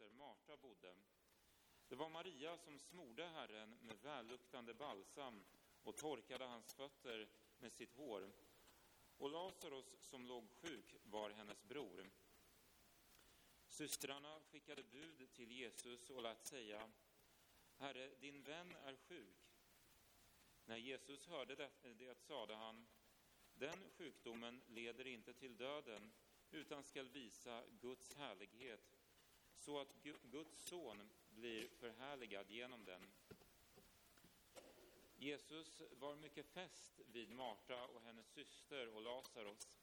syster Marta bodde. Det var Maria som smorde Herren med välluktande balsam och torkade hans fötter med sitt hår. Och Lazarus, som låg sjuk, var hennes bror. Systrarna skickade bud till Jesus och lät säga Herre, din vän är sjuk. När Jesus hörde det, det sade han Den sjukdomen leder inte till döden utan skall visa Guds härlighet så att Guds son blir förhärligad genom den. Jesus var mycket fäst vid Marta och hennes syster och Lazarus.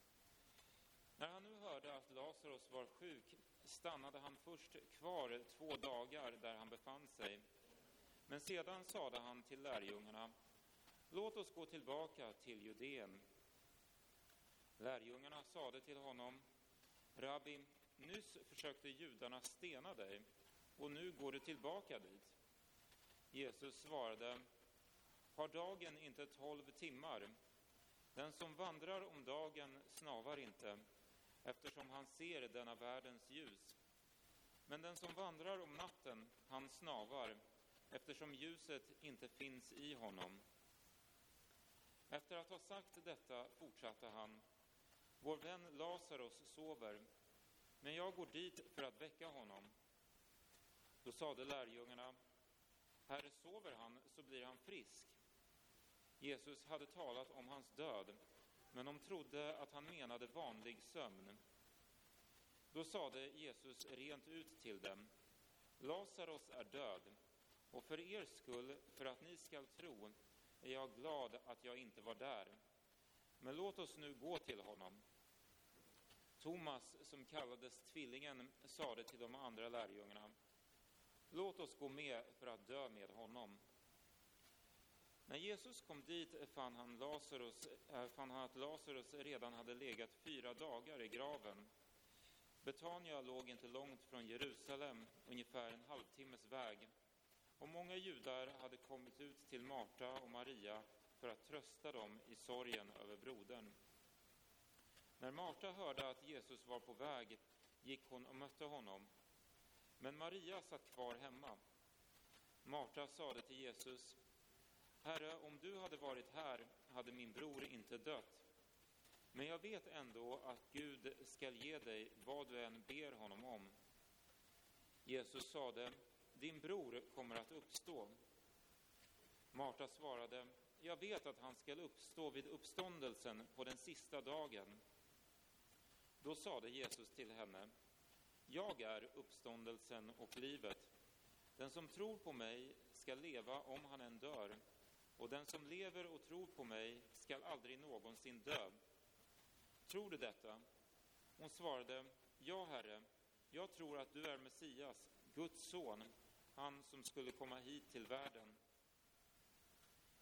När han nu hörde att Lazarus var sjuk stannade han först kvar två dagar där han befann sig. Men sedan sade han till lärjungarna, låt oss gå tillbaka till Judeen. Lärjungarna sade till honom, Rabbi, nyss försökte judarna stena dig och nu går du tillbaka dit. Jesus svarade, har dagen inte tolv timmar? Den som vandrar om dagen snavar inte, eftersom han ser denna världens ljus. Men den som vandrar om natten, han snavar, eftersom ljuset inte finns i honom. Efter att ha sagt detta fortsatte han, vår vän Lazarus sover, men jag går dit för att väcka honom. Då sade lärjungarna, Herre, sover han så blir han frisk. Jesus hade talat om hans död, men de trodde att han menade vanlig sömn. Då sade Jesus rent ut till dem, Lazarus är död, och för er skull, för att ni skall tro, är jag glad att jag inte var där. Men låt oss nu gå till honom. Thomas, som kallades Tvillingen, sade till de andra lärjungarna, låt oss gå med för att dö med honom. När Jesus kom dit fann han, Lazarus, eh, fann han att Lazarus redan hade legat fyra dagar i graven. Betania låg inte långt från Jerusalem, ungefär en halvtimmes väg. Och många judar hade kommit ut till Marta och Maria för att trösta dem i sorgen över brodern. När Marta hörde att Jesus var på väg gick hon och mötte honom. Men Maria satt kvar hemma. Marta sade till Jesus, Herre, om du hade varit här hade min bror inte dött. Men jag vet ändå att Gud skall ge dig vad du än ber honom om. Jesus sade, din bror kommer att uppstå. Marta svarade, jag vet att han skall uppstå vid uppståndelsen på den sista dagen. Då sade Jesus till henne, jag är uppståndelsen och livet. Den som tror på mig skall leva om han än dör, och den som lever och tror på mig skall aldrig någonsin dö. Tror du detta? Hon svarade, ja, Herre, jag tror att du är Messias, Guds son, han som skulle komma hit till världen.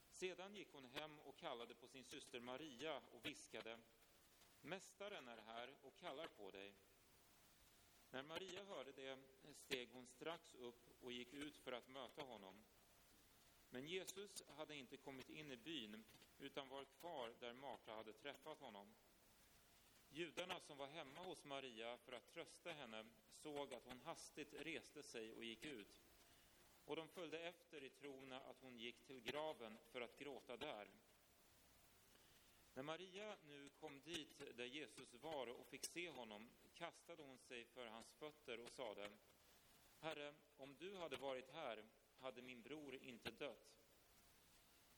Sedan gick hon hem och kallade på sin syster Maria och viskade, Mästaren är här och kallar på dig. När Maria hörde det steg hon strax upp och gick ut för att möta honom. Men Jesus hade inte kommit in i byn, utan var kvar där Marta hade träffat honom. Judarna som var hemma hos Maria för att trösta henne såg att hon hastigt reste sig och gick ut. Och de följde efter i tron att hon gick till graven för att gråta där. När Maria nu kom dit där Jesus var och fick se honom kastade hon sig för hans fötter och sade Herre, om du hade varit här hade min bror inte dött.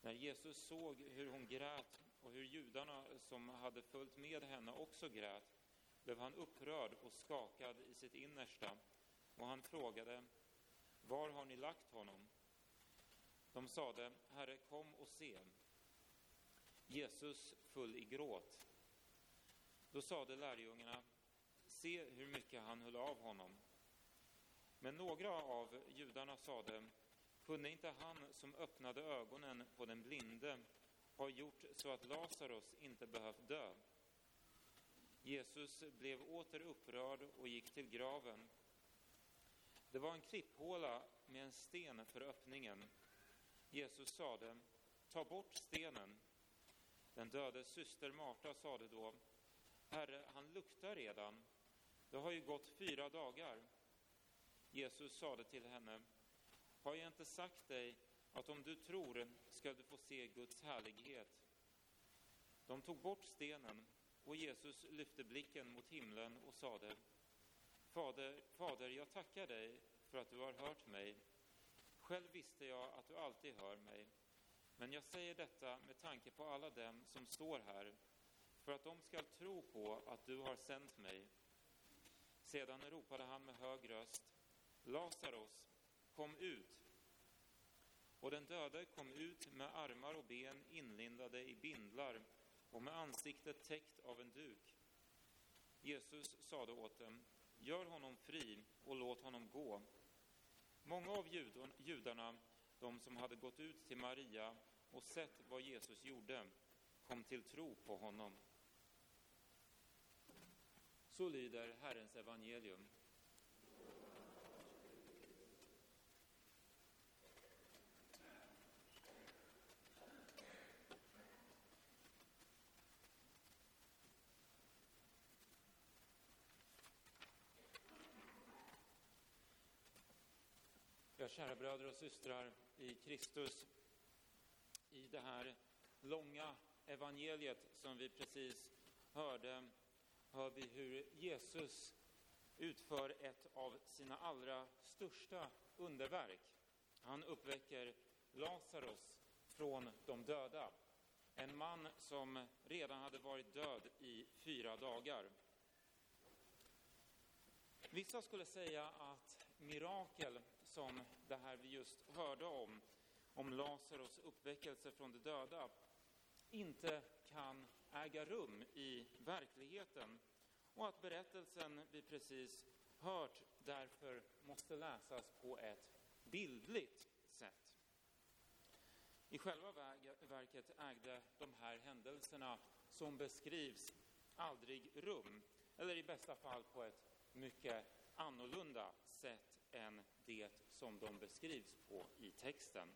När Jesus såg hur hon grät och hur judarna som hade följt med henne också grät blev han upprörd och skakad i sitt innersta och han frågade Var har ni lagt honom? De sade Herre, kom och se. Jesus full i gråt. Då sade lärjungarna, se hur mycket han höll av honom. Men några av judarna sade, kunde inte han som öppnade ögonen på den blinde ha gjort så att Lazarus inte behövt dö? Jesus blev åter upprörd och gick till graven. Det var en klipphåla med en sten för öppningen. Jesus sade, ta bort stenen. Den dödes syster Marta sade då, Herre, han luktar redan. Det har ju gått fyra dagar. Jesus sade till henne, har jag inte sagt dig att om du tror ska du få se Guds härlighet? De tog bort stenen och Jesus lyfte blicken mot himlen och sade, Fader, Fader, jag tackar dig för att du har hört mig. Själv visste jag att du alltid hör mig. Men jag säger detta med tanke på alla dem som står här, för att de skall tro på att du har sänt mig. Sedan ropade han med hög röst, Lazarus, kom ut! Och den döde kom ut med armar och ben inlindade i bindlar och med ansiktet täckt av en duk. Jesus sade åt dem, gör honom fri och låt honom gå. Många av judarna, de som hade gått ut till Maria och sett vad Jesus gjorde, kom till tro på honom. Så lyder Herrens evangelium. Ja, kära bröder och systrar i Kristus, i det här långa evangeliet som vi precis hörde, hör vi hur Jesus utför ett av sina allra största underverk. Han uppväcker Lazarus från de döda. En man som redan hade varit död i fyra dagar. Vissa skulle säga att mirakel som det här vi just hörde om, om Lazarus uppväckelse från de döda, inte kan äga rum i verkligheten och att berättelsen vi precis hört därför måste läsas på ett bildligt sätt. I själva verket ägde de här händelserna som beskrivs aldrig rum, eller i bästa fall på ett mycket annorlunda sätt än det som de beskrivs på i texten.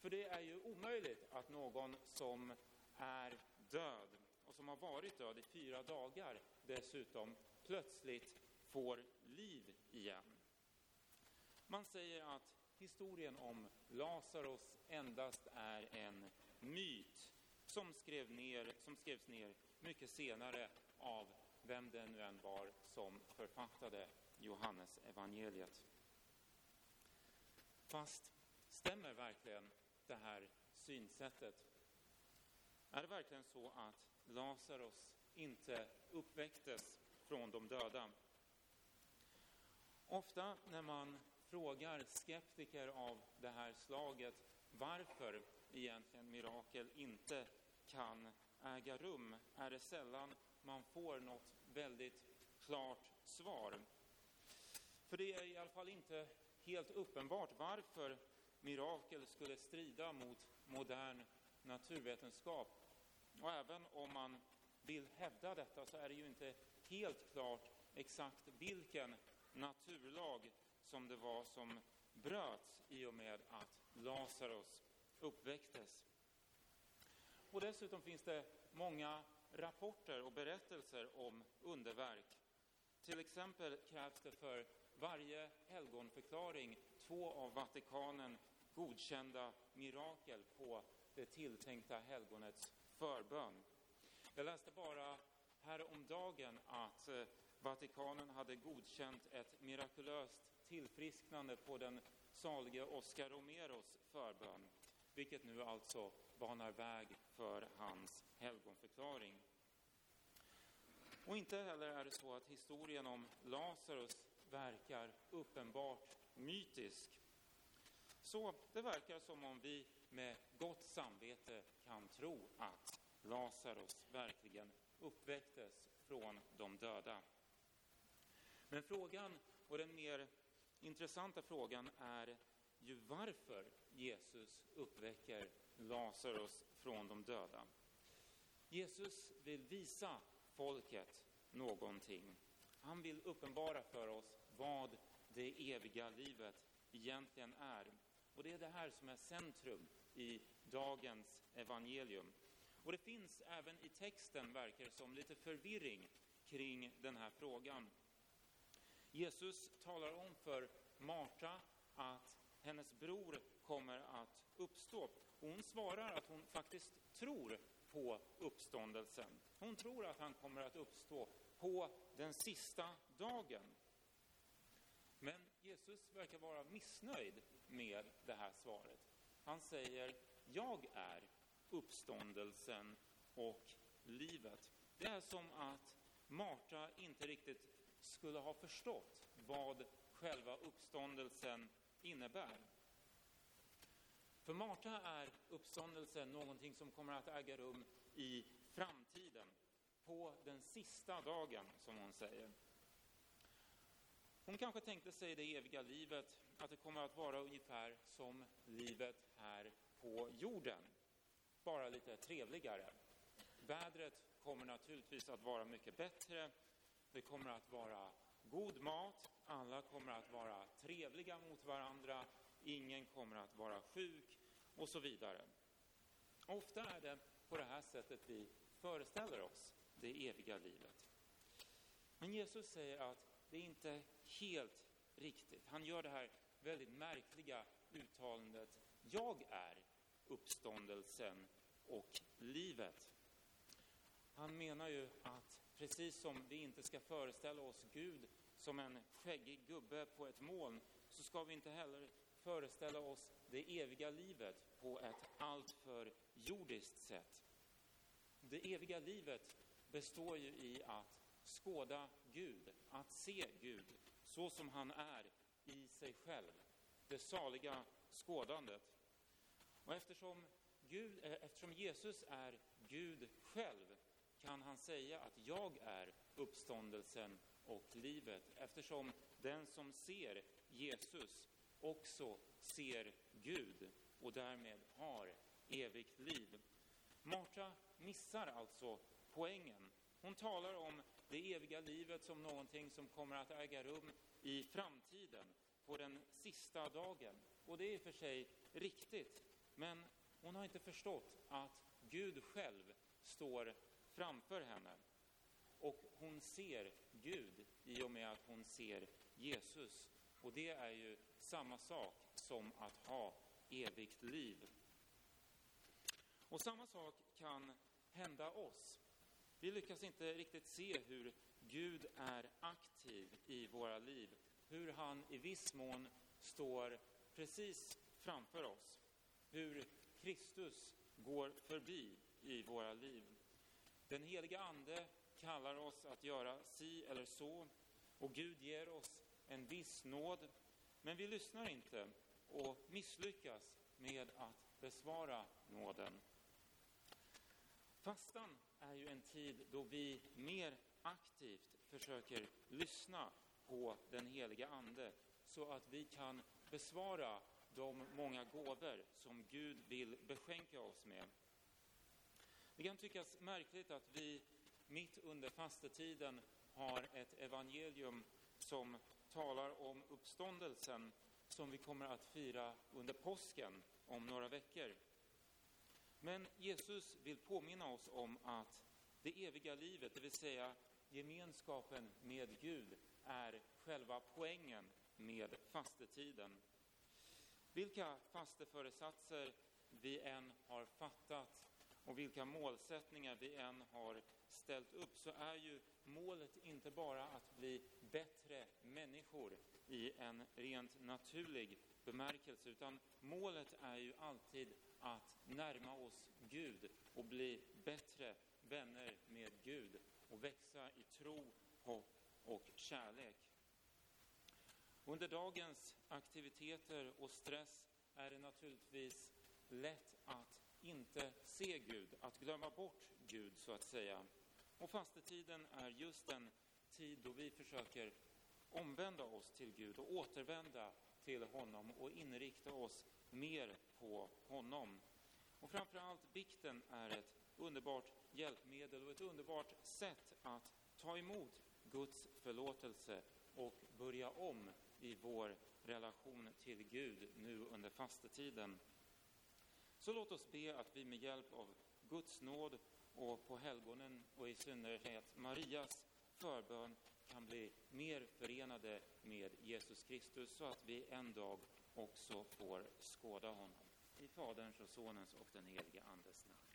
För det är ju omöjligt att någon som är död och som har varit död i fyra dagar dessutom plötsligt får liv igen. Man säger att historien om Lazarus endast är en myt som, skrev ner, som skrevs ner mycket senare av vem det nu än var som författade Johannes evangeliet. Fast stämmer verkligen det här synsättet? Är det verkligen så att Lazarus inte uppväcktes från de döda? Ofta när man frågar skeptiker av det här slaget varför egentligen mirakel inte kan äga rum är det sällan man får något väldigt klart svar. För det är i alla fall inte helt uppenbart varför mirakel skulle strida mot modern naturvetenskap. Och även om man vill hävda detta så är det ju inte helt klart exakt vilken naturlag som det var som bröts i och med att Lazarus uppväcktes. Och dessutom finns det många rapporter och berättelser om underverk. Till exempel krävs det för varje helgonförklaring två av Vatikanen godkända mirakel på det tilltänkta helgonets förbön. Jag läste bara häromdagen att eh, Vatikanen hade godkänt ett mirakulöst tillfrisknande på den salige Oscar Romeros förbön, vilket nu alltså banar väg för hans helgonförklaring. Och inte heller är det så att historien om Lazarus verkar uppenbart mytisk. Så det verkar som om vi med gott samvete kan tro att Lazarus verkligen uppväcktes från de döda. Men frågan, och den mer intressanta frågan, är ju varför Jesus uppväcker Lazarus från de döda. Jesus vill visa folket någonting. Han vill uppenbara för oss vad det eviga livet egentligen är. Och det är det här som är centrum i dagens evangelium. Och det finns även i texten, verkar som, lite förvirring kring den här frågan. Jesus talar om för Marta att hennes bror kommer att uppstå. Hon svarar att hon faktiskt tror på uppståndelsen. Hon tror att han kommer att uppstå på den sista dagen. Men Jesus verkar vara missnöjd med det här svaret. Han säger, jag är uppståndelsen och livet. Det är som att Marta inte riktigt skulle ha förstått vad själva uppståndelsen innebär. För Marta är uppståndelsen någonting som kommer att äga rum i framtiden, på den sista dagen, som hon säger. Hon kanske tänkte sig det eviga livet, att det kommer att vara ungefär som livet här på jorden, bara lite trevligare. Vädret kommer naturligtvis att vara mycket bättre, det kommer att vara god mat, alla kommer att vara trevliga mot varandra, ingen kommer att vara sjuk och så vidare. Ofta är det på det här sättet vi föreställer oss det eviga livet. Men Jesus säger att det inte helt riktigt. Han gör det här väldigt märkliga uttalandet. Jag är uppståndelsen och livet. Han menar ju att precis som vi inte ska föreställa oss Gud som en skäggig gubbe på ett moln så ska vi inte heller föreställa oss det eviga livet på ett alltför jordiskt sätt. Det eviga livet består ju i att skåda Gud, att se Gud så som han är i sig själv. Det saliga skådandet. Och eftersom, Gud, eh, eftersom Jesus är Gud själv kan han säga att jag är uppståndelsen och livet eftersom den som ser Jesus också ser Gud och därmed har evigt liv. Marta missar alltså poängen. Hon talar om det eviga livet som någonting som kommer att äga rum i framtiden, på den sista dagen. Och det är i och för sig riktigt, men hon har inte förstått att Gud själv står framför henne. Och hon ser Gud i och med att hon ser Jesus. Och det är ju samma sak som att ha evigt liv. Och samma sak kan hända oss. Vi lyckas inte riktigt se hur Gud är aktiv i våra liv, hur han i viss mån står precis framför oss, hur Kristus går förbi i våra liv. Den heliga Ande kallar oss att göra si eller så och Gud ger oss en viss nåd, men vi lyssnar inte och misslyckas med att besvara nåden. Fastan är ju en tid då vi mer aktivt försöker lyssna på den heliga Ande så att vi kan besvara de många gåvor som Gud vill beskänka oss med. Det kan tyckas märkligt att vi mitt under fastetiden har ett evangelium som talar om uppståndelsen som vi kommer att fira under påsken om några veckor. Men Jesus vill påminna oss om att det eviga livet, det vill säga gemenskapen med Gud, är själva poängen med fastetiden. Vilka fasteföresatser vi än har fattat och vilka målsättningar vi än har ställt upp så är ju målet inte bara att bli bättre människor i en rent naturlig bemärkelse utan målet är ju alltid att närma oss Gud och bli bättre vänner med Gud och växa i tro, hopp och kärlek. Under dagens aktiviteter och stress är det naturligtvis lätt att inte se Gud, att glömma bort Gud så att säga. Och fastetiden är just den tid då vi försöker omvända oss till Gud och återvända till honom och inrikta oss mer på honom. Och framförallt bikten är ett underbart hjälpmedel och ett underbart sätt att ta emot Guds förlåtelse och börja om i vår relation till Gud nu under fastetiden. Så låt oss be att vi med hjälp av Guds nåd och på helgonen och i synnerhet Marias förbön kan bli mer förenade med Jesus Kristus så att vi en dag också får skåda honom. I Faderns och Sonens och den helige Andes namn.